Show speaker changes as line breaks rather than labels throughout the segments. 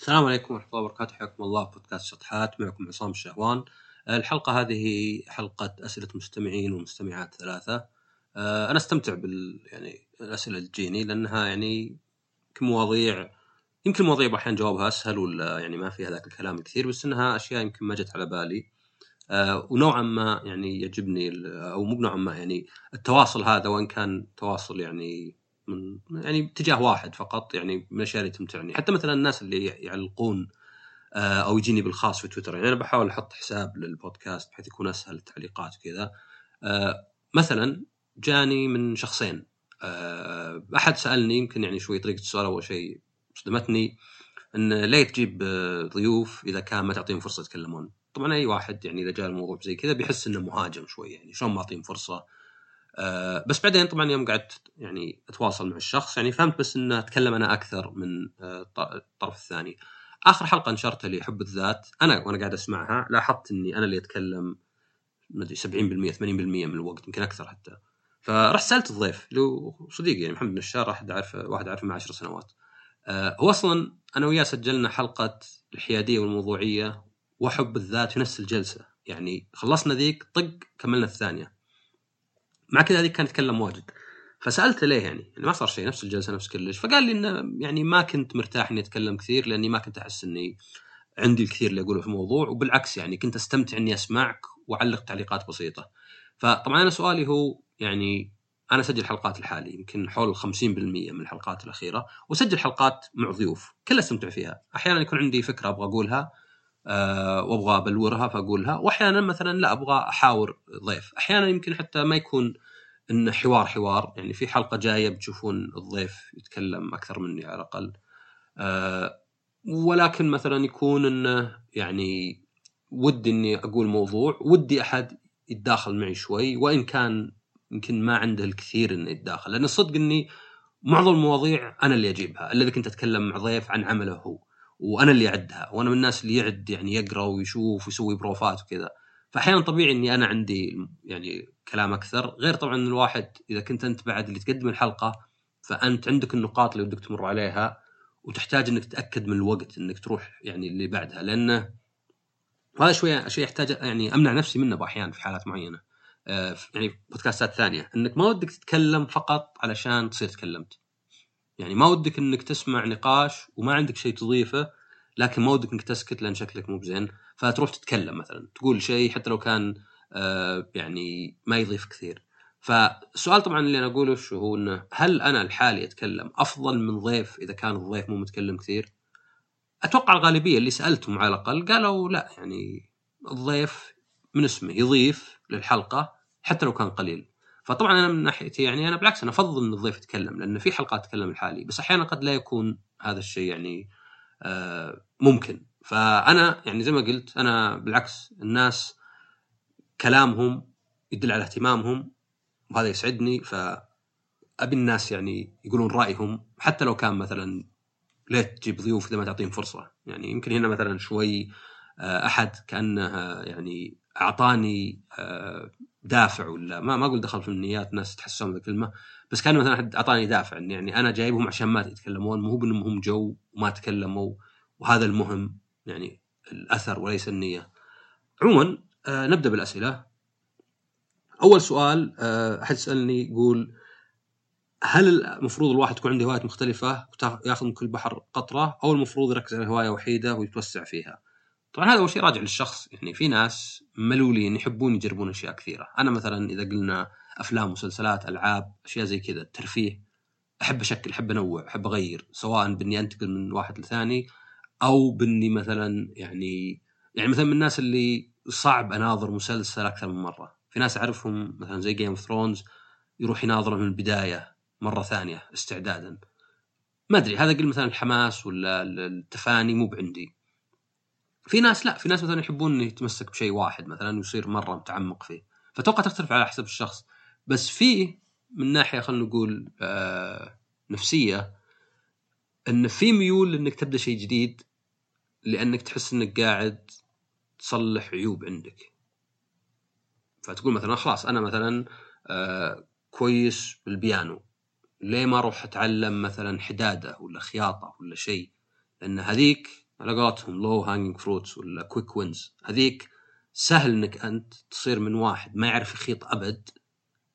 السلام عليكم ورحمة الله وبركاته. حياكم الله. بودكاست شطحات. معكم عصام الشهوان. الحلقة هذه حلقة أسئلة مستمعين ومستمعات ثلاثة. أنا أستمتع بال يعني الأسئلة اللي تجيني لأنها يعني مواضيع يمكن مواضيع أحيانا جوابها أسهل ولا يعني ما فيها ذاك الكلام الكثير بس إنها أشياء يمكن ما جت على بالي. ونوعا ما يعني يعجبني أو مو نوعا ما يعني التواصل هذا وإن كان تواصل يعني من يعني اتجاه واحد فقط يعني من الأشياء اللي تمتعني. حتى مثلا الناس اللي يعلقون آه، أو يجيني بالخاص في تويتر يعني أنا بحاول أحط حساب للبودكاست بحيث يكون أسهل التعليقات وكذا. آه، مثلا جاني من شخصين. آه، أحد سألني يمكن يعني شوي طريقة السؤال اول شيء صدمتني إن ليه تجيب ضيوف إذا كان ما تعطيهم فرصة يتكلمون؟ طبعا أي واحد يعني إذا جاء الموضوع زي كذا بيحس إنه مهاجم شوي يعني شلون ما أعطيهم فرصة؟ آه، بس بعدين طبعا يوم قعدت يعني أتواصل مع الشخص يعني فهمت بس إنه أتكلم أنا أكثر من آه، الطرف الثاني. آخر حلقة نشرتها اللي حب الذات أنا وأنا قاعد أسمعها لاحظت إني أنا اللي أتكلم ما أدري 70% 80% من الوقت يمكن أكثر حتى. فرحت سألت الضيف اللي صديقي يعني محمد نشار واحد اعرفه واحد اعرفه من 10 سنوات. آه، هو أصلا أنا وياه سجلنا حلقة الحيادية والموضوعية وحب الذات في نفس الجلسة يعني خلصنا ذيك طق كملنا الثانية. مع كذا هذيك كان يتكلم واجد. فسالته ليه يعني؟, يعني ما صار شيء نفس الجلسة نفس كلش. فقال لي انه يعني ما كنت مرتاح إني أتكلم كثير لأني ما كنت أحس إني عندي الكثير اللي أقوله في الموضوع. وبالعكس يعني كنت أستمتع إني أسمعك وأعلق تعليقات بسيطة. فطبعا أنا سؤالي هو يعني أنا أسجل حلقات لحالي يمكن حول 50% من الحلقات الأخيرة وأسجل حلقات مع ضيوف كلها أستمتع فيها. أحيانا يكون عندي فكرة أبغى أقولها أه وأبغى أبلورها فأقولها. واحيانا مثلا لا أبغى أحاور ضيف. أحيانا يمكن حتى ما يكون انه حوار حوار يعني في حلقة جاية بتشوفون الضيف يتكلم أكثر مني على الأقل. أه ولكن مثلا يكون انه يعني ودي إني أقول موضوع ودي أحد يتداخل معي شوي وإن كان يمكن ما عنده الكثير إنه يتداخل. لأن الصدق إني معظم المواضيع أنا اللي أجيبها. الا اذا كنت أتكلم مع ضيف عن عمله هو. وأنا اللي اعدها وأنا من الناس اللي يعد يعني يقرأ ويشوف ويسوي بروفات وكذا. فاحيانا طبيعي إني أنا عندي يعني كلام أكثر غير طبعا الواحد إذا كنت أنت بعد اللي تقدم الحلقة فأنت عندك النقاط اللي ودك تمر عليها وتحتاج إنك تتأكد من الوقت إنك تروح يعني اللي بعدها. لأنه هذا شوية شيء يحتاج يعني أمنع نفسي منه أحيانا في حالات معينة. آه يعني بودكاستات ثانية إنك ما ودك تتكلم فقط علشان تصير تكلمت. يعني ما ودك إنك تسمع نقاش وما عندك شيء تضيفه لكن ما ودك إنك تسكت لأن شكلك مو بزين. فتروح تتكلم مثلا تقول شيء حتى لو كان آه يعني ما يضيف كثير. فالسؤال طبعا اللي أنا أقوله شو هو إنه هل أنا لحالي أتكلم أفضل من ضيف إذا كان الضيف مو متكلم كثير؟ أتوقع الغالبية اللي سألتهم على الأقل قالوا لا يعني الضيف من اسمه يضيف للحلقة حتى لو كان قليل. فطبعا أنا من ناحيتي يعني أنا بالعكس أنا أفضل إن الضيف يتكلم لأن في حلقات اتكلم لحالي بس أحيانا قد لا يكون هذا الشيء يعني آه ممكن. فأنا يعني زي ما قلت أنا بالعكس الناس كلامهم يدل على اهتمامهم وهذا يسعدني. فأبي الناس يعني يقولون رأيهم حتى لو كان مثلا ليه تجيب ضيوف إذا ما تعطيهم فرصة. يعني يمكن هنا مثلا شوي آه، أحد كأنه يعني أعطاني آه، دافع ولا ما ما أقول دخل في النيات ناس تحسون بالكلمة بس كان مثلا احد أعطاني دافع إن يعني أنا جايبهم عشان ما يتكلمون مو بإنهم هم جو وما تكلموا وهذا المهم يعني الأثر وليس النية. عموما آه نبدأ بالأسئلة. أول سؤال آه أحد سالني يقول هل المفروض الواحد تكون عنده هوايات مختلفة وياخذ من كل بحر قطرة أو المفروض يركز على هواية وحيدة ويتوسع فيها؟ طبعا هذا أول شيء راجع للشخص. يعني في ناس ملولين يحبون يجربون أشياء كثيرة. أنا مثلا إذا قلنا أفلام مسلسلات ألعاب أشياء زي كذا الترفيه أحب أشكل أحب أنوع أحب أغير سواء بإني أنتقل من واحد لثاني أو بإني مثلا يعني يعني مثلا من الناس اللي صعب أناظر مسلسل أكثر من مرة. في ناس أعرفهم مثلا زي Game of Thrones يروح يناظره من البداية مرة ثانية استعدادا. ما أدري هذا قل مثلا الحماس ولا التفاني مو بعندي. في ناس لا في ناس مثلا يحبون يتمسك بشيء واحد مثلا ويصير مرة متعمق فيه. فتوقع تختلف على حسب الشخص. بس في من ناحية خلينا نقول آه نفسية إن في ميول انك تبدأ شيء جديد لإنك تحس إنك قاعد تصلح عيوب عندك. فتقول مثلا خلاص أنا مثلا آه كويس بالبيانو. ليه ما أروح أتعلم مثلا حدادة ولا خياطة ولا شيء؟ لأن هذيك على قولتهم low hanging fruits ولا quick wins هذيك سهل إنك أنت تصير من واحد ما يعرف يخيط أبد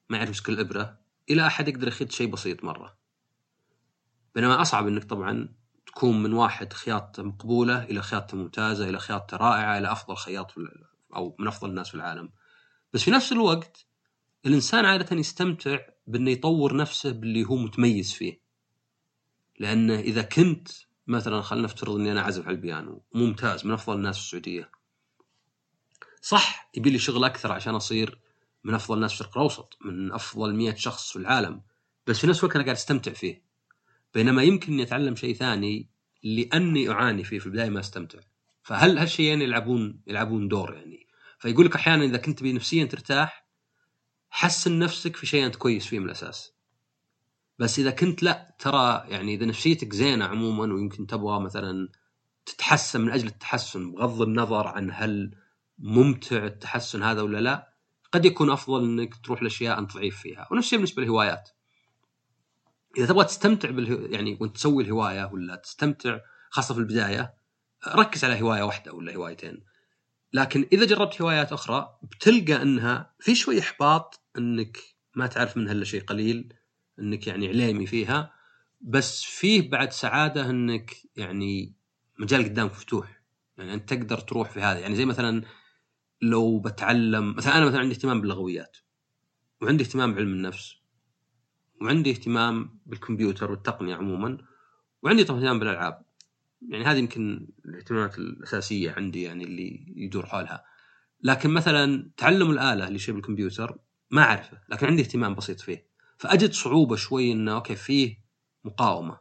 ما يعرف يمسك الابره إلى أحد يقدر يخيط شيء بسيط مرة. بينما أصعب إنك طبعا تكون من واحد خياطته مقبولة إلى خياطته ممتازة إلى خياطته رائعة إلى أفضل خياط أو من أفضل الناس في العالم. بس في نفس الوقت الإنسان عادة يستمتع بأنه يطور نفسه باللي هو متميز فيه. لأنه إذا كنت مثلا خلينا نفترض إني أنا أعزف على البيانو. ممتاز من أفضل الناس في السعودية. صح يبي لي شغل أكثر عشان أصير من أفضل الناس في الشرق الأوسط من أفضل مئة شخص في العالم. بس في نفس الوقت أنا قاعد أستمتع فيه. بينما يمكن إني أتعلم شيء ثاني لأني أعاني فيه في البداية ما أستمتع. فهل هالشيئين يلعبون يلعبون دور يعني؟ فيقول لك أحيانا إذا كنت نفسيا ترتاح حسن نفسك في شيء أنت كويس فيه من الأساس. بس إذا كنت لا ترى يعني إذا نفسيتك زينة عموما ويمكن تبغى مثلا تتحسن من أجل التحسن بغض النظر عن هل ممتع التحسن هذا ولا لا قد يكون أفضل إنك تروح لأشياء أنت ضعيف فيها. ونفس الشيء بالنسبة للهوايات. إذا تبغى تستمتع بالهو... يعني وأنت تسوي الهواية ولا تستمتع خاصة في البداية ركز على هواية واحدة ولا هوايتين. لكن إذا جربت هوايات أخرى بتلقى إنها في شوي إحباط إنك ما تعرف منها الا شيء قليل. إنك يعني عليمي فيها بس فيه بعد سعادة إنك يعني مجال قدامك مفتوح. يعني أنت تقدر تروح في هذا. يعني زي مثلا لو بتعلم مثلا أنا مثلا عندي اهتمام باللغويات وعندي اهتمام بعلم النفس وعندي اهتمام بالكمبيوتر والتقنية عموما وعندي طبعا اهتمام بالألعاب. يعني هذه يمكن الاهتمامات الأساسية عندي يعني اللي يدور حولها. لكن مثلا تعلم الآلة اللي شيء بالكمبيوتر ما أعرفه لكن عندي اهتمام بسيط فيه. فأجد صعوبة شوي انه okay فيه مقاومة.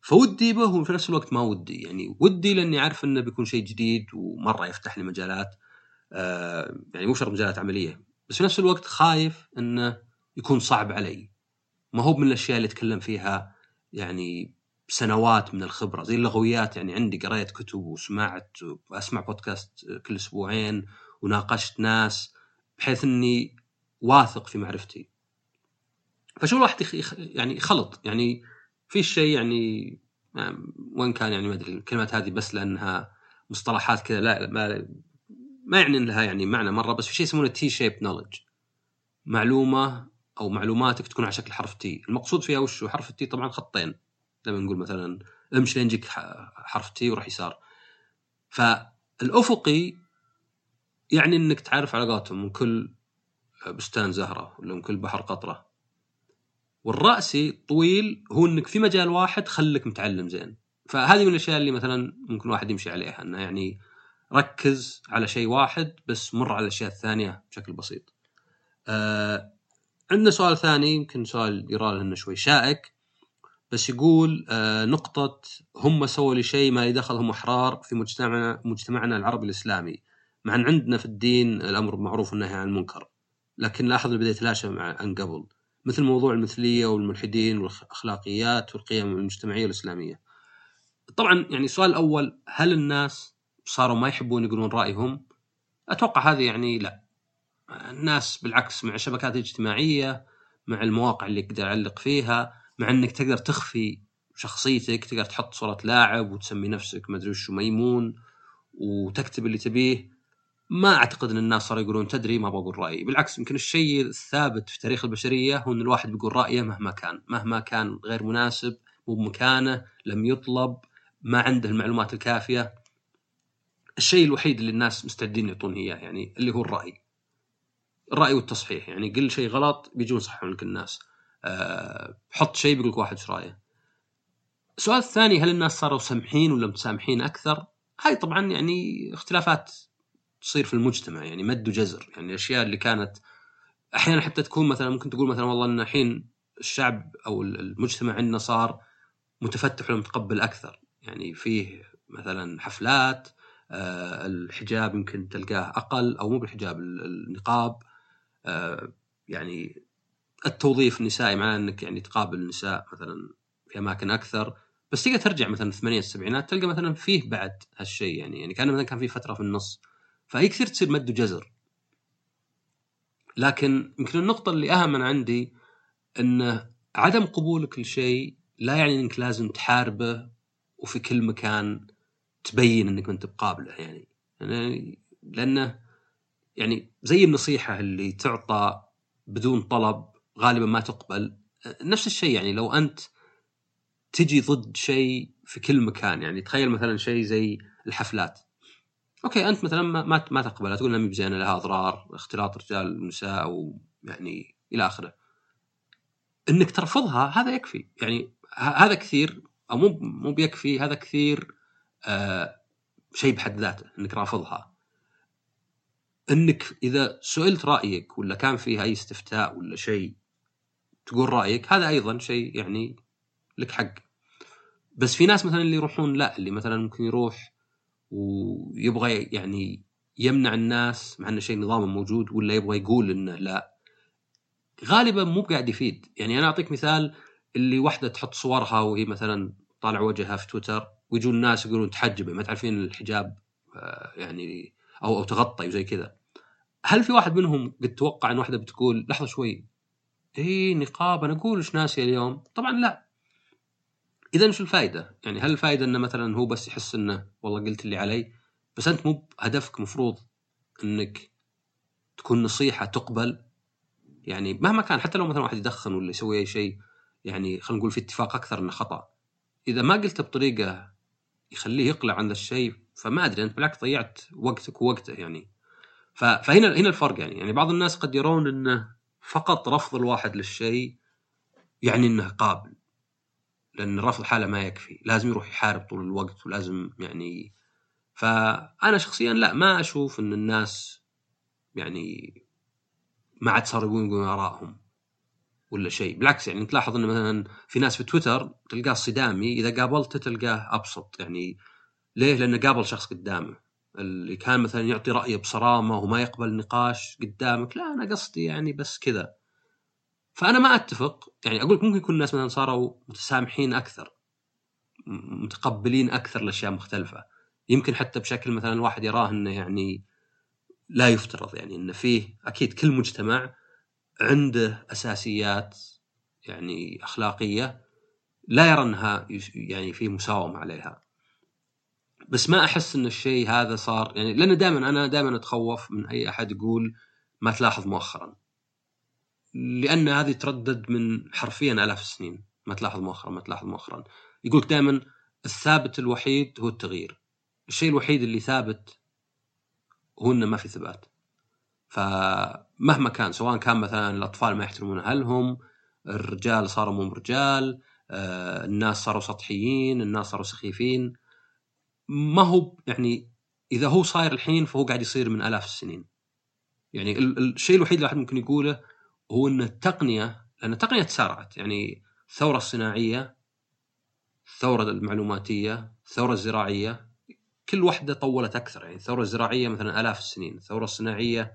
فودي به وفي نفس الوقت ما ودي يعني ودي لأني عارف إنه بيكون شيء جديد ومرة يفتح لي مجالات آه يعني مو شرط مجالات عملية بس في نفس الوقت خايف إنه يكون صعب علي. ما هو من الأشياء اللي أتكلم فيها يعني سنوات من الخبرة زي اللغويات يعني عندي قريت كتب وسمعت وأسمع بودكاست كل أسبوعين وناقشت ناس بحيث إني واثق في معرفتي. فشو الواحد يخ... يعني يخلط يعني في شيء يعني وين كان يعني ما أدري الكلمات هذه بس لأنها مصطلحات كذا لا ما ما يعني لها يعني معنى مرة بس في شيء يسمونه T shape knowledge معلومة أو معلوماتك تكون على شكل حرف T المقصود فيها وش؟ حرف التي طبعا خطين. لما نقول مثلا امشي لين يجيك حرف T وراح يسار. فالأفقي يعني إنك تعرف علاقاتهم من كل بستان زهرة ولا من كل بحر قطرة. والراسي طويل هو إنك في مجال واحد خلك متعلم زين. فهذه من الأشياء اللي مثلا ممكن واحد يمشي عليها إنه يعني ركز على شيء واحد بس مر على الأشياء الثانية بشكل بسيط. آه عندنا سؤال ثاني يمكن سؤال يرى إنه شوي شائك بس يقول آه نقطة هم سووا لي شيء ما دخل هم أحرار في مجتمعنا مجتمعنا العربي الإسلامي. مع إن عندنا في الدين الأمر معروف والنهي عن المنكر لكن لاحظ انه بدا يتلاشى عن قبل. مثل موضوع المثلية والملحدين والأخلاقيات والقيم المجتمعية الاسلاميه. طبعا يعني السؤال الأول هل الناس صاروا ما يحبون يقولون رأيهم؟ أتوقع هذه يعني لا. الناس بالعكس مع الشبكات الاجتماعيه مع المواقع اللي تقدر تعلق فيها مع إنك تقدر تخفي شخصيتك تقدر تحط صورة لاعب وتسمي نفسك ما أدري وش ميمون وتكتب اللي تبيه ما أعتقد إن الناس صاروا يقولون تدري ما بقول رأيي. بالعكس يمكن الشيء الثابت في تاريخ البشرية هو إن الواحد بيقول رأيه مهما كان. مهما كان غير مناسب مو بمكانه لم يطلب ما عنده المعلومات الكافية. الشيء الوحيد اللي الناس مستعدين يعطون إياه يعني اللي هو الرأي. الرأي والتصحيح يعني قل شيء غلط بيجون يصححون لك الناس. أه حط شيء بيقول لك واحد إيش رأيه. السؤال الثاني هل الناس صاروا سمحين ولا متسامحين أكثر؟ هاي طبعا يعني اختلافات تصير في المجتمع يعني مد وجزر يعني الأشياء اللي كانت أحيانا حتى تكون مثلا ممكن تقول مثلا والله إن الحين الشعب أو المجتمع عندنا صار متفتح ومتقبل أكثر يعني فيه مثلا حفلات آه الحجاب يمكن تلقاه أقل أو مو بالحجاب النقاب آه يعني التوظيف النسائي معناه إنك يعني تقابل النساء مثلا في أماكن أكثر بس تقدر ترجع مثلا الثمانينات السبعينات تلقى مثلا فيه بعد هالشيء يعني يعني كان مثلا كان في فترة في النص فهي كثير تصير مد وجزر. لكن يمكن النقطة اللي أهم من عندي أن عدم قبولك لشيء لا يعني أنك لازم تحاربه وفي كل مكان تبين إنك أنت بقابله يعني. يعني لأنه يعني زي النصيحة اللي تعطى بدون طلب غالبا ما تقبل. نفس الشيء يعني لو أنت تجي ضد شيء في كل مكان يعني. تخيل مثلا شيء زي الحفلات. أوكي أنت مثلا ما ما تقبلها تقول إنها زينه لها أضرار اختلاط رجال ونساء ويعني إلى آخره. إنك ترفضها هذا يكفي. يعني هذا كثير أو مو مو بيكفي هذا كثير آه شيء بحد ذاته إنك رافضها. إنك إذا سئلت رأيك ولا كان فيها أي استفتاء ولا شيء تقول رأيك هذا أيضا شيء يعني لك حق. بس في ناس مثلا اللي يروحون لا اللي مثلا ممكن يروح ويبغى يعني يمنع الناس مع إنه شيء نظام موجود ولا يبغى يقول إنه لا. غالبا مو قاعد يفيد. يعني أنا أعطيك مثال اللي واحدة تحط صورها وهي مثلا طالع وجهها في تويتر ويجون الناس يقولون تحجبي ما تعرفين الحجاب آه، يعني أو أو تغطي وزي كذا. هل في واحد منهم قد توقع إن واحدة بتقول لحظة شوي اي نقاب أنا أقول إيش ناسي اليوم؟ طبعا لا. اذا إيش الفائده يعني هل الفائده إنه مثلا هو بس يحس إنه والله قلت اللي علي؟ بس أنت مو هدفك مفروض إنك تكون نصيحة تقبل. يعني مهما كان حتى لو مثلا واحد يدخن ولا يسوي أي شيء يعني خلينا نقول في اتفاق أكثر إنه خطأ. إذا ما قلته بطريقة يخليه يقلع عن الشيء فما أدري أنت بالعكس ضيعت وقتك ووقته يعني. فهنا هنا الفرق يعني. يعني بعض الناس قد يرون إنه فقط رفض الواحد للشيء يعني إنه قابل. لأن رفض حاله ما يكفي. لازم يروح يحارب طول الوقت ولازم يعني فأنا شخصيا لا ما أشوف إن الناس يعني ما عاد صاروا يقولون آرائهم ولا شيء. بالعكس يعني تلاحظ إن مثلا في ناس في تويتر تلقاه صدامي إذا قابلته تلقاه أبسط. يعني ليه؟ لأنه قابل شخص قدامه. اللي كان مثلا يعطي رأيه بصرامة وما يقبل نقاش قدامك لا أنا قصدي يعني بس كذا. فأنا ما أتفق. يعني أقول ممكن يكون الناس مثلا صاروا متسامحين أكثر متقبلين أكثر لاشياء مختلفة. يمكن حتى بشكل مثلا الواحد يراه إنه يعني لا يفترض يعني إنه فيه أكيد كل مجتمع عنده أساسيات يعني أخلاقية لا يرى إنها يعني في مساومة عليها. بس ما أحس إن الشيء هذا صار يعني لأن دائما أنا دائما أتخوف من أي أحد يقول ما تلاحظ مؤخرا. لأن هذه تردد من حرفيا آلاف السنين. ما تلاحظ مؤخرا ما تلاحظ مؤخرا. يقولك دائما الثابت الوحيد هو التغيير. الشيء الوحيد اللي ثابت هو إنه ما في ثبات. فمهما كان سواء كان مثلا الأطفال ما يحترمون أهلهم الرجال صاروا مو رجال آه، الناس صاروا سطحيين الناس صاروا سخيفين. ما هو يعني إذا هو صاير الحين فهو قاعد يصير من آلاف السنين. يعني الشيء الوحيد اللي الواحد ممكن يقوله هو إن التقنية لأن التقنية تسارعت. يعني الثورة الصناعية الثورة المعلوماتية الثورة الزراعية كل واحدة طولت أكثر. يعني الثورة الزراعية مثلا آلاف السنين الثورة الصناعية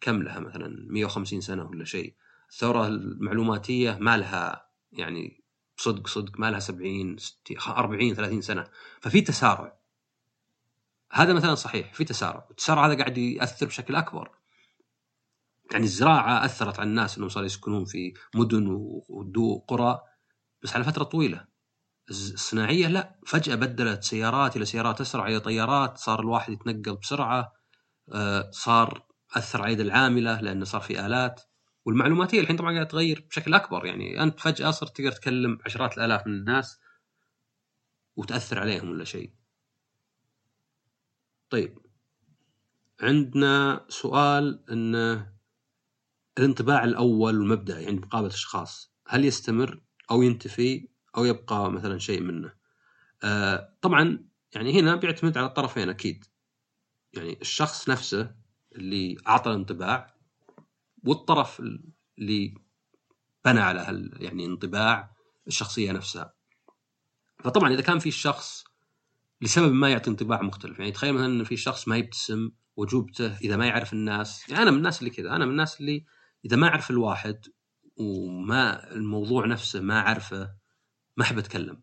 كم لها؟ مثلا 150 سنة ولا شيء. الثورة المعلوماتية ما لها يعني صدق صدق ما لها 70 60 40 30 سنة. ففي تسارع. هذا مثلا صحيح في تسارع. التسارع هذا قاعد يأثر بشكل أكبر. يعني الزراعة أثرت على الناس إنهم صاروا يسكنون في مدن وقرى بس على فترة طويلة الصناعية لا فجأة بدلت سيارات إلى سيارات أسرع إلى طيارات صار الواحد يتنقل بسرعة آه، صار أثر على يد العاملة لأنه صار في آلات والمعلوماتية الحين طبعا قاعدة تغير بشكل أكبر يعني أنت فجأة صرت تقدر تكلم عشرات الآلاف من الناس وتأثر عليهم ولا شيء. طيب عندنا سؤال إنه الانطباع الأول والمبدئي عند مقابلة اشخاص هل يستمر أو ينتفي أو يبقى مثلا شيء منه؟ آه طبعا يعني هنا بيعتمد على الطرفين أكيد. يعني الشخص نفسه اللي أعطى الانطباع والطرف اللي بنى على يعني انطباع الشخصية نفسها. فطبعا إذا كان في شخص لسبب ما يعطي انطباع مختلف يعني تخيل مثلا إن في شخص ما يبتسم وجوبته إذا ما يعرف الناس يعني أنا من الناس اللي كذا أنا من الناس اللي إذا ما أعرف الواحد وما الموضوع نفسه ما أعرفه ما أحب أتكلم.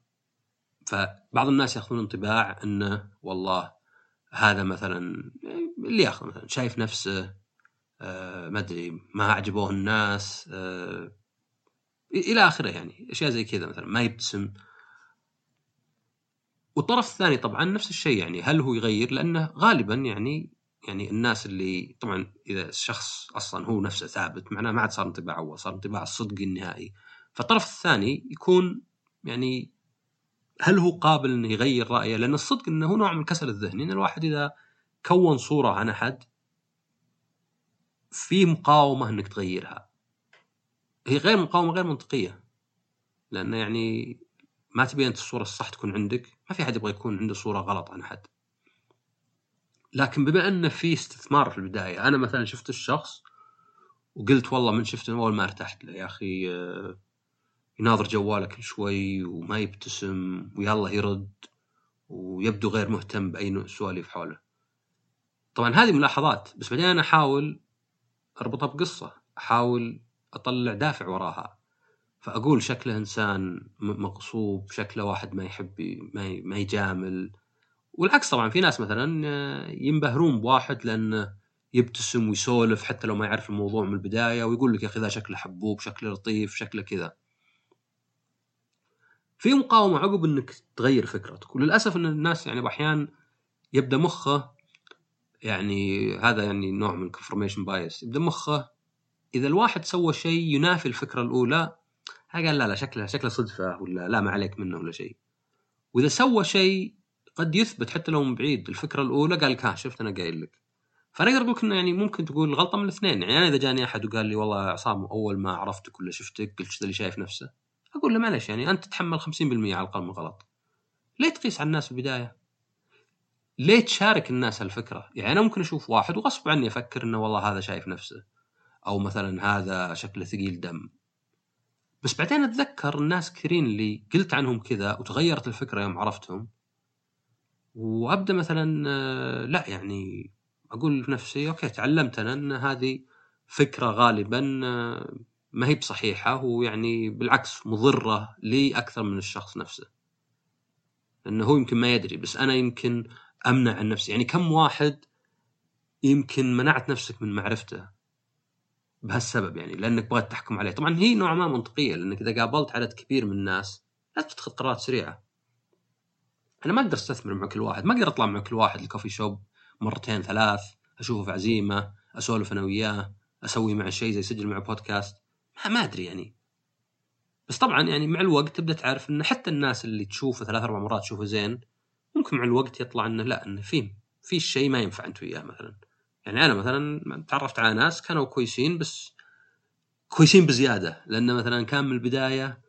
فبعض الناس يأخذون انطباع إنه والله هذا مثلا اللي يأخذ مثلا شايف نفسه آه ما أدري ما عجبوه الناس آه إلى آخره يعني. أشياء زي كذا مثلا ما يبتسم. والطرف الثاني طبعا نفس الشيء يعني هل هو يغير؟ لأنه غالبا يعني يعني الناس اللي طبعا إذا الشخص أصلا هو نفسه ثابت معناه ما عاد صار انطباع أول صار انطباع الصدقي النهائي فالطرف الثاني يكون يعني هل هو قابل إنه يغير رأيه؟ لأن الصدق إنه هو نوع من الكسل الذهني إن الواحد إذا كون صورة عن أحد في مقاومة إنك تغيرها. هي غير مقاومة غير منطقية. لأنه يعني ما تبي انت الصورة الصح تكون عندك، ما في أحد يبغى يكون عنده صورة غلط عن أحد. لكن بما أنه في استثمار في البداية، أنا مثلا شفت الشخص وقلت والله من شفته أول ما ارتحت له يا أخي آه يناظر جواله كل شوي وما يبتسم ويلا يرد ويبدو غير مهتم بأي سواليف حوله. طبعا هذه ملاحظات بس بعدين أنا أحاول أربطها بقصة، أحاول أطلع دافع وراها. فأقول شكله إنسان مغصوب، شكله واحد ما يحب ما ما يجامل. والعكس طبعا في ناس مثلا ينبهرون بواحد لأنه يبتسم ويسولف حتى لو ما يعرف الموضوع من البداية ويقول لك يا أخي ذا شكله حبوب، شكله لطيف، شكله كذا. في مقاومة عقب إنك تغير فكرتك وللأسف إن الناس يعني أحيانا يبدأ مخه يعني هذا يعني نوع من confirmation bias يبدأ مخه إذا الواحد سوى شيء ينافي الفكرة الأولى قال لا لا شكله شكله صدفة ولا لا ما عليك منه ولا شيء وإذا سوى شيء قد يثبت حتى لو من بعيد. الفكرة الأولى قال لك ها شفت أنا قايل لك. فأنا أقدر أقول لك إنه يعني ممكن تقول الغلطه من الاثنين. يعني أنا إذا جاني أحد وقال لي والله عصام أول ما عرفتك ولا شفتك قلت اللي شايف نفسه؟ أقول له معلش يعني أنت تتحمل 50% على الاقل من غلط ليه تقيس على الناس في البدايه؟ ليه تشارك الناس هالفكره؟ يعني أنا ممكن أشوف واحد وغصب عني أفكر إنه والله هذا شايف نفسه. أو مثلا هذا شكله ثقيل دم. بس بعدين أتذكر الناس كثيرين اللي قلت عنهم كذا وتغيرت الفكرة يوم عرفتهم. وأبدأ مثلا آه، لا يعني أقول في نفسي أوكي تعلمت أنا أن هذه فكرة غالبا آه، ما هي بصحيحة ويعني بالعكس مضرة لي أكثر من الشخص نفسه. لأنه هو يمكن ما يدري بس أنا يمكن أمنع عن نفسي، يعني كم واحد يمكن منعت نفسك من معرفته بهالسبب يعني لأنك بغيت تحكم عليه، طبعا هي نوعا ما منطقية لأنك إذا قابلت عدد كبير من الناس لازم تتخذ قرارات سريعة. أنا ما أقدر أستثمر مع كل واحد، ما أقدر أطلع مع كل واحد الكوفي شوب مرتين ثلاث، أشوفه في عزيمة، أسولف أنا وياه، أسوي معه شيء زي اسجل معه بودكاست. ما أدري يعني بس طبعا يعني مع الوقت تبدأ تعرف إن حتى الناس اللي تشوفه ثلاث أربع مرات تشوفه زين ممكن مع الوقت يطلع إنه لا إنه في في شيء ما ينفع أنت وياه مثلا يعني أنا مثلا تعرفت على ناس كانوا كويسين بس كويسين بزيادة لأن مثلا كان من البداية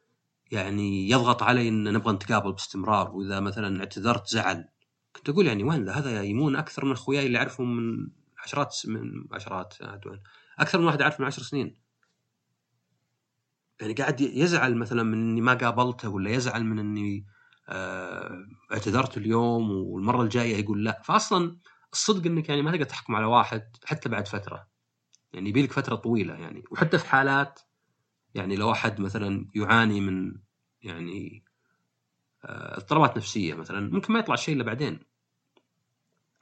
يعني يضغط علي إن نبغى نتقابل باستمرار وإذا مثلا اعتذرت زعل. كنت أقول يعني وين هذا يمون أكثر من أخوياي اللي اعرفهم من عشرات من عشرات أكثر من واحد اعرف من عشر سنين. يعني قاعد يزعل مثلا من إني ما قابلته ولا يزعل من إني آه اعتذرت اليوم والمرة الجاية يقول لا. فاصلا الصدق إنك يعني ما تقدر تحكم على واحد حتى بعد فترة. يعني يبي فترة طويلة يعني. وحتى في حالات يعني لو أحد مثلا يعاني من يعني آه، اضطرابات نفسية مثلا ممكن ما يطلع شيء إلا بعدين.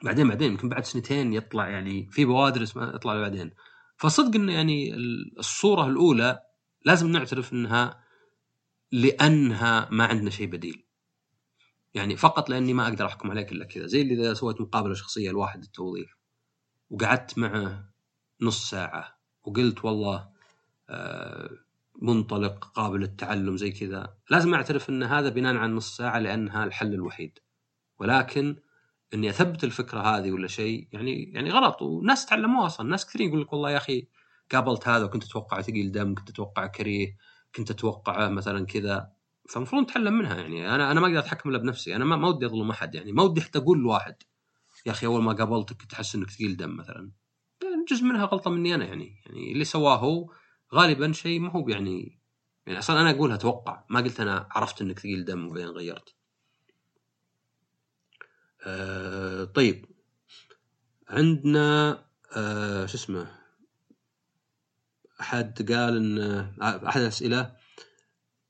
بعدين بعدين يمكن بعد سنتين يطلع يعني في بوادر اسمها يطلع بعدين. فصدق إنه يعني الصورة الأولى لازم نعترف إنها لأنها ما عندنا شيء بديل. يعني فقط لأني ما أقدر أحكم عليك إلا كذا زي اللي إذا سويت مقابلة شخصية لواحد التوظيف وقعدت معه نص ساعة وقلت والله آه، منطلق قابل للتعلم زي كذا. لازم أعترف إن هذا بناء على نص ساعة لأنها الحل الوحيد. ولكن إني أثبت الفكرة هذه ولا شيء يعني يعني غلط. وناس تعلموها أصلا. ناس كثيرين يقول لك والله يا أخي قابلت هذا وكنت أتوقع ثقيل دم كنت أتوقع كريه كنت اتوقعه مثلا كذا. فالمفروض نتعلم منها. يعني أنا أنا ما أقدر أتحكم إلا بنفسي. أنا ما, ودي أظلم أحد. يعني ما ودي حتى أقول لواحد يا أخي أول ما قابلتك كنت أحس إنك ثقيل دم مثلا. جزء منها غلطة مني أنا يعني. يعني اللي سواه هو غالبا شيء ما هو يعني يعني أصلا أنا أقولها أتوقع ما قلت أنا عرفت إنك ثقيل دم وبعدين غيرت. أه طيب عندنا أه شو اسمه أحد قال إن أحد الأسئلة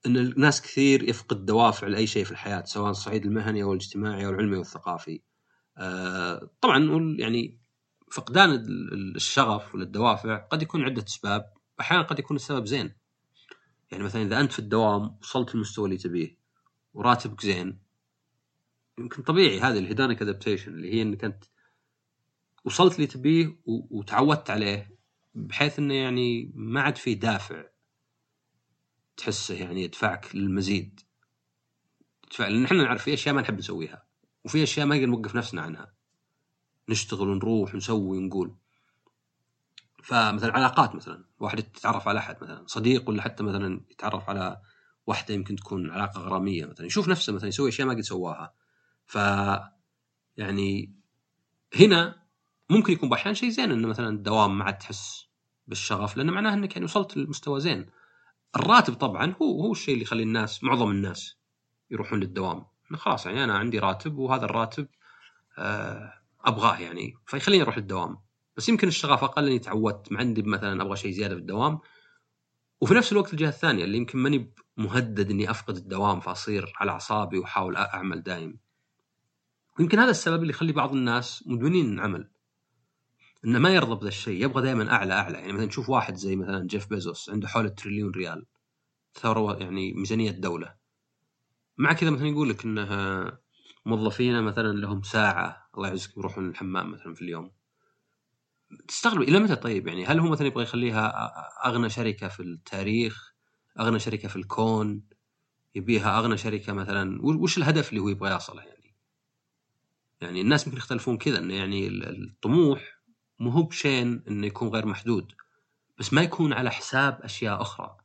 إن الناس كثير يفقد دوافع لأي شيء في الحياة سواء الصعيد المهني أو الاجتماعي أو العلمي أو الثقافي. آه، طبعا يعني فقدان الشغف والدوافع قد يكون عدة أسباب أحيانا قد يكون السبب زين. يعني مثلا إذا أنت في الدوام وصلت المستوى اللي تبيه وراتبك زين يمكن طبيعي هذه ال hedonic adaptation اللي هي إنك أنت وصلت اللي تبيه وتعودت عليه بحيث إنه يعني ما عاد في دافع تحسه يعني يدفعك للمزيد. تدفع لأن إحنا نعرف في أشياء ما نحب نسويها وفي أشياء ما نقدر نوقف نفسنا عنها. نشتغل ونروح ونسوي ونقول. فمثلا علاقات مثلا واحد يتعرف على أحد مثلا صديق ولا حتى مثلا يتعرف على واحدة يمكن تكون علاقة غرامية مثلا يشوف نفسه مثلا يسوي أشياء ما قد سواها. ف يعني هنا ممكن يكون باحيان شيء زين إنه مثلا الدوام ما عاد تحس بالشغف لأنه معناه إنك يعني وصلت لمستوى زين. الراتب طبعا هو هو الشيء اللي يخلي الناس معظم الناس يروحون للدوام. خلاص يعني أنا عندي راتب وهذا الراتب آه، أبغاه يعني فيخليني أروح للدوام. بس يمكن الشغف أقل اني تعودت ما عندي مثلا أبغى شيء زيادة في الدوام. وفي نفس الوقت الجهة الثانية اللي يمكن مهدد إني أفقد الدوام فأصير على أعصابي وأحاول أعمل دايم. ويمكن هذا السبب اللي يخلي بعض الناس مدمنين العمل. إنه ما يرضى بهذا الشيء يبغى دائما أعلى أعلى. يعني مثلا تشوف واحد زي مثلا جيف بيزوس عنده حول التريليون ريال. ثروه يعني ميزانية دوله مع كذا مثلا يقول لك إنه موظفينه مثلا لهم ساعة الله يعزك يروحون الحمام مثلا في اليوم. تستغرب إلى متى طيب؟ يعني هل هو مثلا يبغى يخليها أغنى شركة في التاريخ؟ أغنى شركة في الكون؟ يبيها أغنى شركة مثلا؟ وش الهدف اللي هو يبغى يصله يعني؟ يعني الناس ممكن يختلفون كذا إنه يعني الطموح مو هو بشين إنه يكون غير محدود بس ما يكون على حساب أشياء أخرى.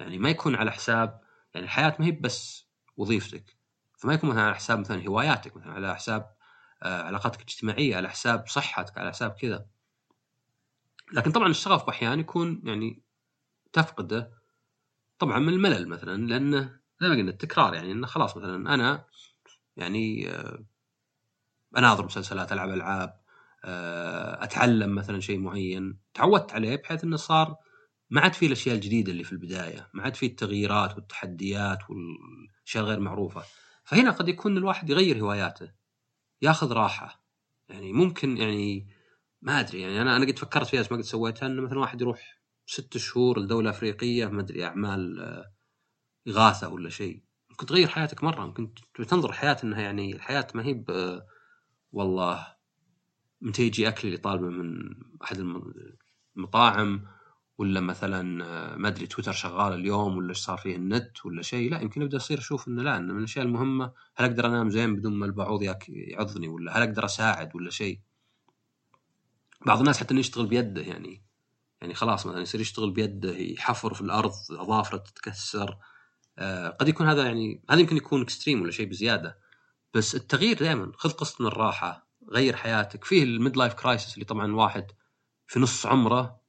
يعني ما يكون على حساب يعني الحياة ما هي بس وظيفتك فما يكون مثلا على حساب مثلا هواياتك مثلا على حساب آه، علاقاتك الاجتماعية على حساب صحتك على حساب كذا. لكن طبعا الشغف أحيانا يكون يعني تفقده طبعا من الملل مثلا لأنه زي ما قلنا التكرار يعني إنه خلاص مثلا أنا يعني آه، اناظر مسلسلات ألعب ألعاب آه، أتعلم مثلا شيء معين. تعودت عليه بحيث إنه صار ما عاد في الأشياء الجديدة اللي في البداية ما عاد في التغييرات والتحديات والأشياء الغير معروفة. فهنا قد يكون الواحد يغير هواياته ياخذ راحة. يعني ممكن يعني ما أدري يعني أنا أنا قد فكرت فيها بس ما قد سويتها إنه مثلا واحد يروح ست شهور لدولة أفريقية ما أدري أعمال آه، إغاثة ولا شيء. ممكن تغير حياتك مرة ممكن تنظر الحياة إنها يعني الحياة ما هي والله متى يجي أكل اللي طالبه من أحد المطاعم ولا مثلا آه، ما أدري تويتر شغال اليوم ولا إيش صار فيه النت ولا شيء. لا يمكن أبدأ أصير أشوف إنه لا إنه من الأشياء المهمة. هل أقدر أنام زين بدون ما البعوض يعضني ولا هل أقدر أساعد ولا شيء. بعض الناس حتى يشتغل بيده يعني يعني خلاص مثلا يصير يشتغل بيده يحفر في الأرض أظافرة تتكسر آه قد يكون هذا يعني هذا يمكن يكون extreme ولا شيء بزيادة بس التغيير دائما خذ قسط من الراحة غير حياتك فيه ال mid-life crisis اللي طبعا واحد في نص عمره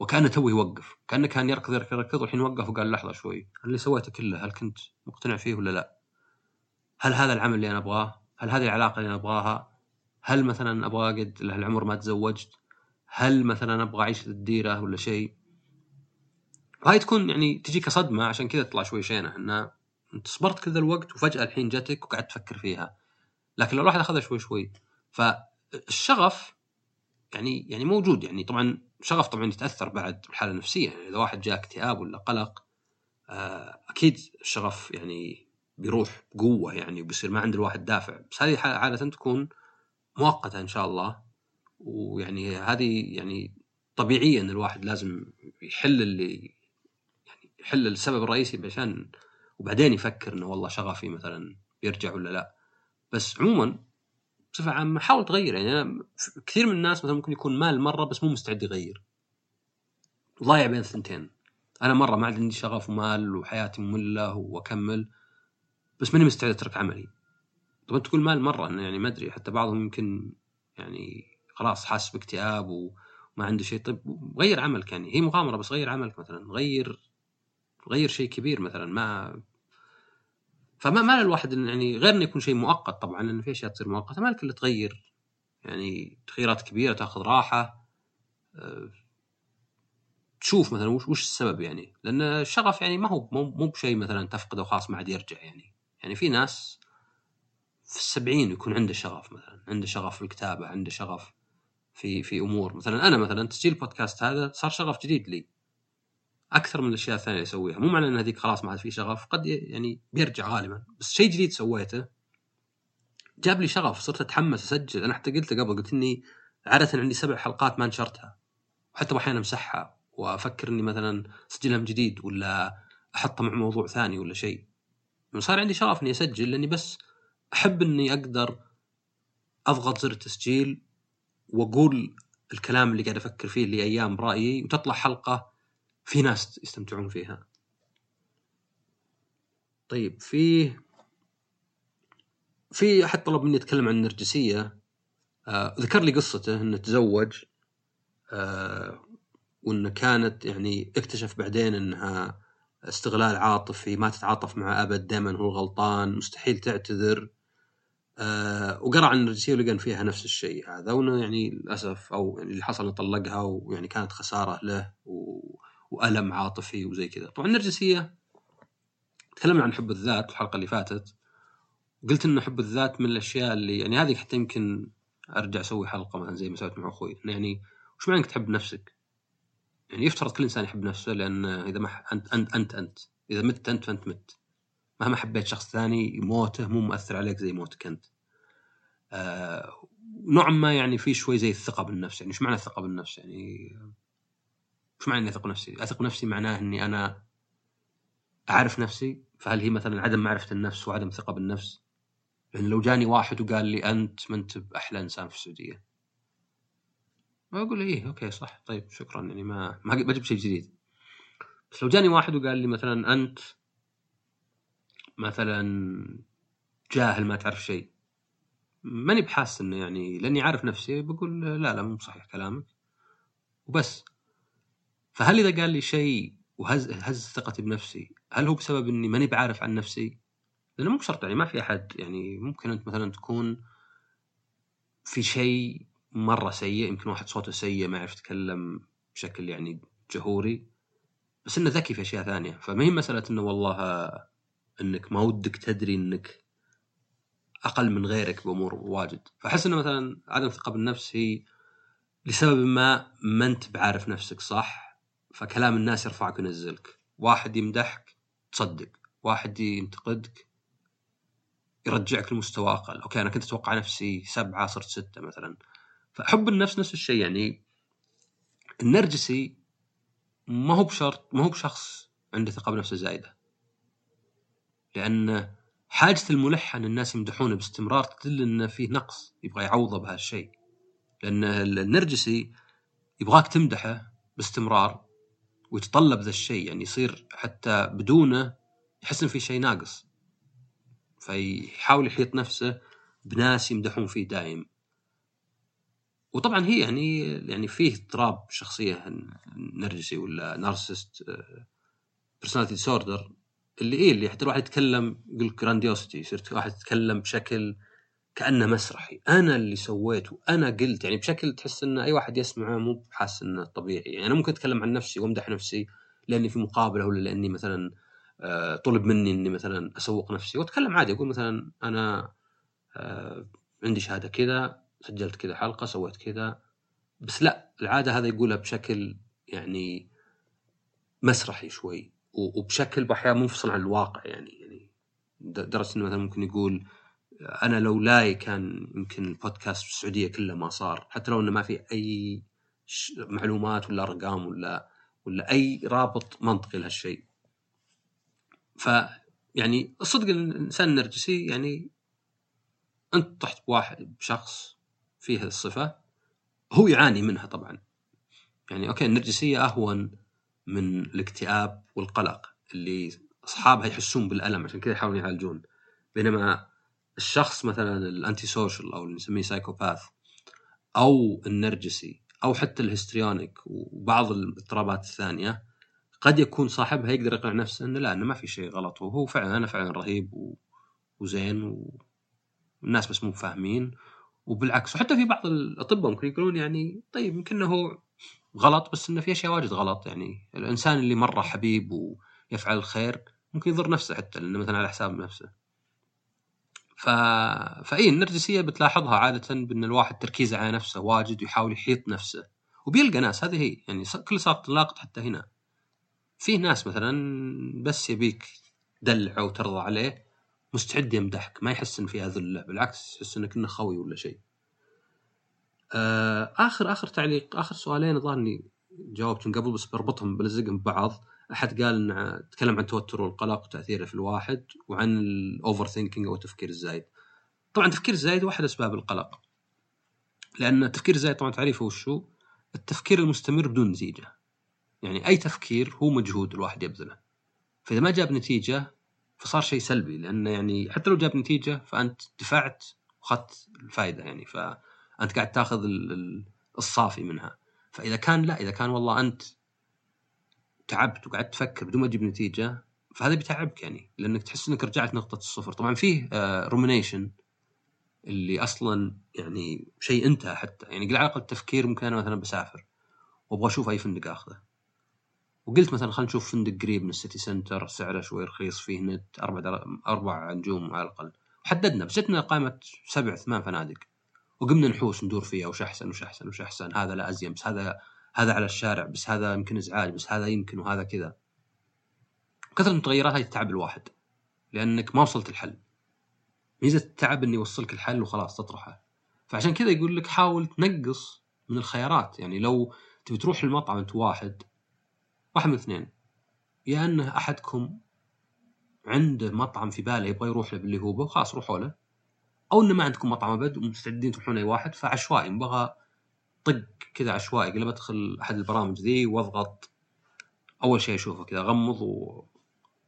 وكأنه تو يوقف كأنه كان يركض يركض يركض والحين وقف وقال لحظة شوي اللي سويته كله هل كنت مقتنع فيه ولا لا؟ هل هذا العمل اللي أنا أبغاه؟ هل هذه العلاقة اللي أنا أبغاها؟ هل مثلا أبغى قد لهالعمر ما تزوجت؟ هل مثلا أبغى أعيش في الديرة ولا شيء؟ وهاي تكون يعني تجيك صدمة عشان كذا تطلع شوي شينة إنه أنت صبرت كل ذا الوقت وفجأة الحين جتك وقعدت تفكر فيها. لكن لو الواحد أخذها شوي شوي فالشغف يعني يعني موجود يعني طبعا شغف طبعا يتأثر بعد بالحالة النفسية يعني إذا واحد جاء اكتئاب ولا قلق آه، أكيد الشغف يعني بيروح بقوة يعني وبيصير ما عند الواحد دافع بس هذه عادة تكون مؤقتة إن شاء الله. ويعني هذه يعني طبيعيا الواحد لازم يحل اللي يعني يحل السبب الرئيسي عشان وبعدين يفكر إنه والله شغفي مثلا بيرجع ولا لا. بس عموما بصفة عامة حاول تغير. يعني أنا كثير من الناس مثلا ممكن يكون مال مرة بس مو مستعد يغير. ضايع بين الثنتين. أنا مرة ما عندي شغف ومال وحياتي مملة وأكمل بس ماني مستعد أترك عملي. طبعا تقول مال مرة إنه يعني ما أدري حتى بعضهم يمكن يعني خلاص حاسس باكتئاب وما عنده شيء. طيب غير عملك يعني هي مغامرة بس غير عملك مثلا غير غير شيء كبير مثلا. ما فما ما الواحد يعني غير إنه يكون شيء مؤقت طبعا لأنه في أشياء تصير مؤقتة ما إلا تغير يعني تغييرات كبيرة تأخذ راحة. أه تشوف مثلا وش وش السبب يعني. لأن الشغف يعني ما هو مو بشيء مثلا تفقده وخلاص ما عاد يرجع يعني. يعني في ناس في السبعين يكون عنده شغف مثلا عنده شغف في الكتابة عنده شغف في في أمور. مثلا أنا مثلا تسجيل بودكاست هذا صار شغف جديد لي. أكثر من الأشياء الثانية اللي أسويها. مو معنى إن هذيك خلاص ما عاد في شغف قد يعني بيرجع غالبا. بس شيء جديد سويته جاب لي شغف صرت أتحمس أسجل. أنا حتى قلت قبل قلت إني عادة عندي سبع حلقات ما نشرتها وحتى أحيانا أمسحها وأفكر إني مثلا أسجلها من جديد ولا أحطها مع موضوع ثاني ولا شيء. صار عندي شغف إني أسجل لأني بس أحب إني أقدر أضغط زر التسجيل وأقول الكلام اللي قاعد أفكر فيه لأيام برايي وتطلع حلقة في ناس يستمتعون فيها. طيب في في أحد طلب مني اتكلم عن النرجسية آه ذكر لي قصته إنه تزوج آه وإنه كانت يعني اكتشف بعدين إنها استغلال عاطفي ما تتعاطف مع أبد دائما هو غلطان مستحيل تعتذر أه وقرأ عن النرجسيه ولقى فيها نفس الشيء هذا وإنه يعني للأسف أو يعني اللي حصل انه طلقها ويعني كانت خسارة له و... وألم عاطفي وزي كذا. طبعا النرجسيه تكلمنا عن حب الذات الحلقة اللي فاتت وقلت ان حب الذات من الأشياء اللي يعني هذه حتى يمكن أرجع أسوي حلقة مثلا زي ما سويت مع أخوي. يعني وش معنى إنك تحب نفسك؟ يعني يفترض كل إنسان يحب نفسه لأن إذا ما انت انت انت أنت. إذا مت أنت فأنت مت. مهما حبيت شخص ثاني موته مو مؤثر عليك زي موتك أنت. آه نوعا ما يعني في شوي زي الثقة بالنفس يعني إيش معنى الثقة بالنفس يعني إيش معنى إني أثق نفسي؟ أثق نفسي معناه إني أنا أعرف نفسي فهل هي مثلا عدم معرفة النفس وعدم ثقة بالنفس؟ لأن لو جاني واحد وقال لي أنت ما أنت بأحلى إنسان في السعودية أقول إيه أوكي صح طيب شكرا يعني ما ما بجيب شيء جديد بس لو جاني واحد وقال لي مثلا أنت مثلا جاهل ما تعرف شيء. ماني بحاس إنه يعني لأني عارف نفسي بقول لا لا مو صحيح كلامك. وبس. فهل إذا قال لي شيء وهز هز ثقتي بنفسي هل هو بسبب إني ماني بعارف عن نفسي؟ لأنه مو بشرط يعني ما في أحد يعني ممكن أنت مثلا تكون في شيء مرة سيء يمكن واحد صوته سيء ما يعرف يتكلم بشكل يعني جهوري بس إنه ذكي في أشياء ثانية. فما هي مسألة إنه والله إنك ما ودك تدري إنك أقل من غيرك بأمور واجد. فأحس إنه مثلا عدم ثقه بالنفس هي لسبب ما ما أنت بعارف نفسك صح؟ فكلام الناس يرفعك وينزلك. واحد يمدحك تصدق واحد ينتقدك يرجعك لمستوى أقل. أوكي أنا كنت أتوقع نفسي سبعة صرت ستة مثلا. فحب النفس نفس الشيء يعني النرجسي ما هو بشرط ما هو بشخص عنده ثقة بنفسه زايدة. لأن حاجة الملح ان الناس يمدحونه باستمرار تدل انه فيه نقص يبغى يعوضه بهالشيء. لأن النرجسي يبغاك تمدحه باستمرار ويتطلب ذا الشيء يعني يصير حتى بدونه يحس إن في شيء ناقص. فيحاول يحيط نفسه بناس يمدحون فيه دايم وطبعا هي يعني يعني فيه اضطراب شخصيه نرجسي ولا narcissist personality disorder اللي إيه اللي حتى الواحد يتكلم يقول grandiosity يصير واحد يتكلم بشكل كأنه مسرحي. أنا اللي سويت وأنا قلت يعني بشكل تحس إن أي واحد يسمعه مو بحاس إنه طبيعي. يعني أنا ممكن أتكلم عن نفسي وأمدح نفسي لأني في مقابلة ولا لأني مثلا آه، طلب مني إني مثلا أسوق نفسي. وأتكلم عادي أقول مثلا أنا آه، عندي شهادة كذا سجلت كذا حلقة سويت كذا. بس لا العادة هذا يقولها بشكل يعني مسرحي شوي. وبشكل أحيانا منفصل عن الواقع يعني يعني درجه إنه مثلا ممكن يقول أنا لولاي كان يمكن البودكاست في السعودية كله ما صار حتى لو إنه ما في أي معلومات ولا أرقام ولا ولا أي رابط منطقي لهالشيء. ف يعني الصدق الإنسان النرجسي يعني أنت طحت بواحد بشخص فيه الصفة هو يعاني منها طبعا. يعني أوكي النرجسية أهون من الاكتئاب والقلق اللي أصحابها يحسون بالألم عشان كذا يحاولون يعالجون. بينما الشخص مثلا ال antisocial أو اللي نسميه psychopath أو النرجسي أو حتى ال histrionic وبعض الاضطرابات الثانية قد يكون صاحبها يقدر يقنع نفسه إنه لا إنه ما في شيء غلط. وهو فعلا أنا فعلا رهيب وزين والناس بس مو فاهمين. وبالعكس وحتى في بعض الأطباء ممكن يقولون يعني طيب يمكن هو غلط بس إنه في أشياء واجد غلط. يعني الإنسان اللي مرة حبيب ويفعل الخير ممكن يضر نفسه حتى لأنه مثلا على حساب نفسه. ف... فإي النرجسية بتلاحظها عادة بأن الواحد تركيزه على نفسه واجد ويحاول يحيط نفسه. وبيلقى ناس هذه هي. يعني كل صار تلاقط حتى هنا. في ناس مثلا بس يبيك تدلعه وترضى عليه مستعد يمدحك ما يحس إن فيها ذله بالعكس يحس إنك إنه خوي ولا شيء. آخر آخر تعليق آخر سؤالين اني جاوبتهم قبل بس بربطهم بلزقهم ببعض. أحد قال ان تكلم عن التوتر والقلق وتأثيره في الواحد وعن ال overthinking أو التفكير الزايد. طبعا التفكير الزايد واحد أسباب القلق. لأن التفكير الزايد طبعا تعريفه وشو التفكير المستمر بدون نتيجة. يعني أي تفكير هو مجهود الواحد يبذله. فإذا ما جاب نتيجة فصار شيء سلبي لأنه يعني حتى لو جاب نتيجة فأنت دفعت وأخذت الفائدة يعني. فانت قاعد تاخذ الصافي منها. فإذا كان لا إذا كان والله أنت تعبت وقعدت تفكر بدون ما تجيب نتيجة فهذا بيتعبك يعني لأنك تحس إنك رجعت نقطة الصفر. طبعا فيه rumination آه، اللي أصلا يعني شيء انتهى حتى. يعني على الأقل التفكير ممكن أنا مثلا بسافر وأبغى أشوف أي فندق آخذه. وقلت مثلا خلينا نشوف فندق قريب من ال city center سعره شوي رخيص فيه نت أربع. أربع نجوم على الأقل. وحددنا بس جتنا قائمة سبع ثمان فنادق. وقمنا نحوس ندور فيها وش أحسن وش أحسن وش أحسن هذا لا أزين بس هذا هذا على الشارع بس هذا يمكن إزعاج بس هذا يمكن وهذا كذا. كثرة المتغيرات هذه تتعب الواحد لأنك ما وصلت الحل. ميزة التعب إني يوصلك الحل وخلاص تطرحه. فعشان كذا يقول لك حاول تنقص من الخيارات. يعني لو تبي تروح المطعم أنت واحد واحد من اثنين. يا أنه أحدكم عنده مطعم في باله يبغى يروح له باللي هو خلاص روحوا له. أو إنه ما عندكم مطعم أبد ومستعدين تروحون أي واحد فعشوائي. نبغى طق كذا عشوائي قبل بدخل أحد البرامج ذي واضغط. أول شيء أشوفه كذا اغمض و...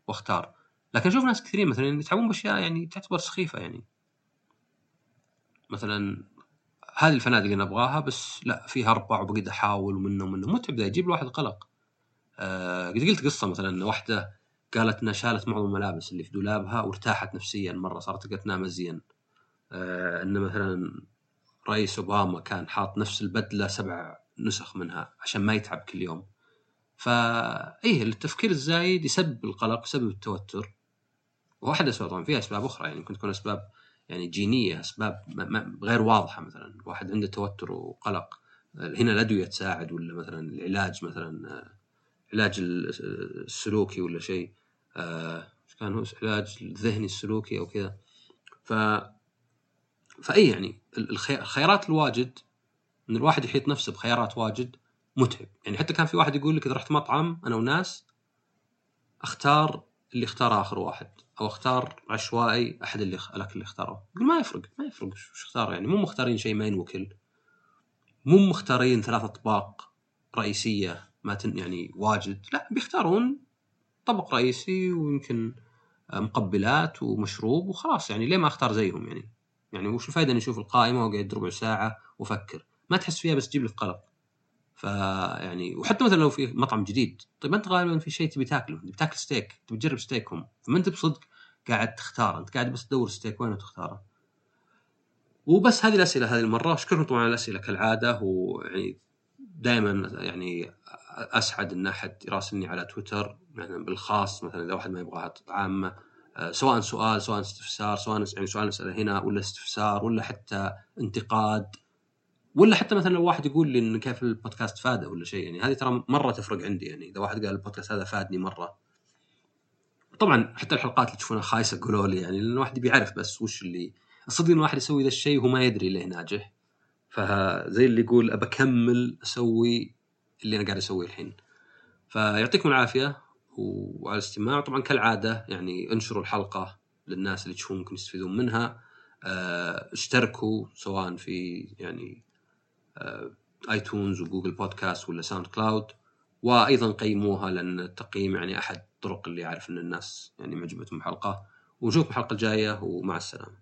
واختار. لكن أشوف ناس كثيرين مثلا يتعبون بأشياء يعني تعتبر سخيفة يعني. مثلا هذه الفنادق اللي أبغاها بس لا فيها أربع وبقيت أحاول ومنه ومنه. متعب ذا يجيب الواحد قلق. آه قد قلت قصة مثلا واحدة قالت إنها شالت معظم الملابس اللي في دولابها وارتاحت نفسيا مرة صارت تقدر تنام ازين آه إن مثلا رئيس أوباما كان حاط نفس البدلة سبع نسخ منها عشان ما يتعب كل يوم. فايه التفكير الزايد يسبب القلق يسبب التوتر. وواحد أسباب طبعا في أسباب أخرى يعني ممكن تكون أسباب يعني جينية أسباب غير واضحة مثلا. واحد عنده توتر وقلق هنا الادويه تساعد ولا مثلا العلاج مثلا علاج السلوكي ولا شيء. آه كان هو؟ علاج الذهني السلوكي أو كذا. ف فأي يعني الخيارات الواجد إن الواحد يحيط نفسه بخيارات واجد متعب. يعني حتى كان في واحد يقول لك إذا رحت مطعم أنا وناس أختار اللي اختار آخر واحد أو أختار عشوائي أحد اللي الأكل اللي اختاره. يقول ما يفرق ما يفرق وش اختار يعني مو مختارين شيء ما ينوكل. مو مختارين ثلاث أطباق رئيسية ما تن يعني واجد. لا بيختارون طبق رئيسي ويمكن مقبلات ومشروب وخلاص. يعني ليه ما أختار زيهم يعني؟ يعني وش الفائده اني أشوف القائمة واقعد ربع ساعة وافكر ما تحس فيها بس تجيب لك قلق. فيعني وحتى مثلا لو في مطعم جديد طيب أنت غالبا في شيء تبي تاكله تبي تاكل ستيك تبي تجرب ستيكهم فما أنت بصدق قاعد تختار أنت قاعد بس تدور ستيك وين وتختاره. وبس هذه الأسئلة هذه المرة أشكركم طبعا على الأسئلة كالعادة ويعني دائما يعني أسعد إن أحد يراسلني على تويتر يعني بالخاص مثلا إذا واحد ما يبغى عامة. سواء سؤال سواء استفسار سواء يعني سؤال نسأله هنا ولا استفسار ولا حتى انتقاد ولا حتى مثلا لو واحد يقول لي إن كيف البودكاست فاده ولا شيء يعني هذه ترى مرة تفرق عندي يعني إذا واحد قال البودكاست هذا فادني مرة. طبعا حتى الحلقات اللي تشوفونها خايسة قولوا لي يعني لأن الواحد بيعرف بس وش اللي الصدق إن الواحد يسوي ذا الشيء وهو ما يدري ليه ناجح. فزي اللي يقول أبى أكمل أسوي اللي أنا قاعد أسويه الحين. فيعطيكم العافية. وعلى الاستماع. طبعا كالعادة يعني انشروا الحلقة للناس اللي تشوفون ممكن يستفيدون منها. آه، اشتركوا سواء في يعني آيتونز وجوجل بودكاست ولا ساوند كلاود. وأيضا قيموها لأن التقييم يعني أحد الطرق اللي اعرف إن الناس يعني معجبتهم الحلقة ونشوفكم الحلقة الجاية ومع السلامة.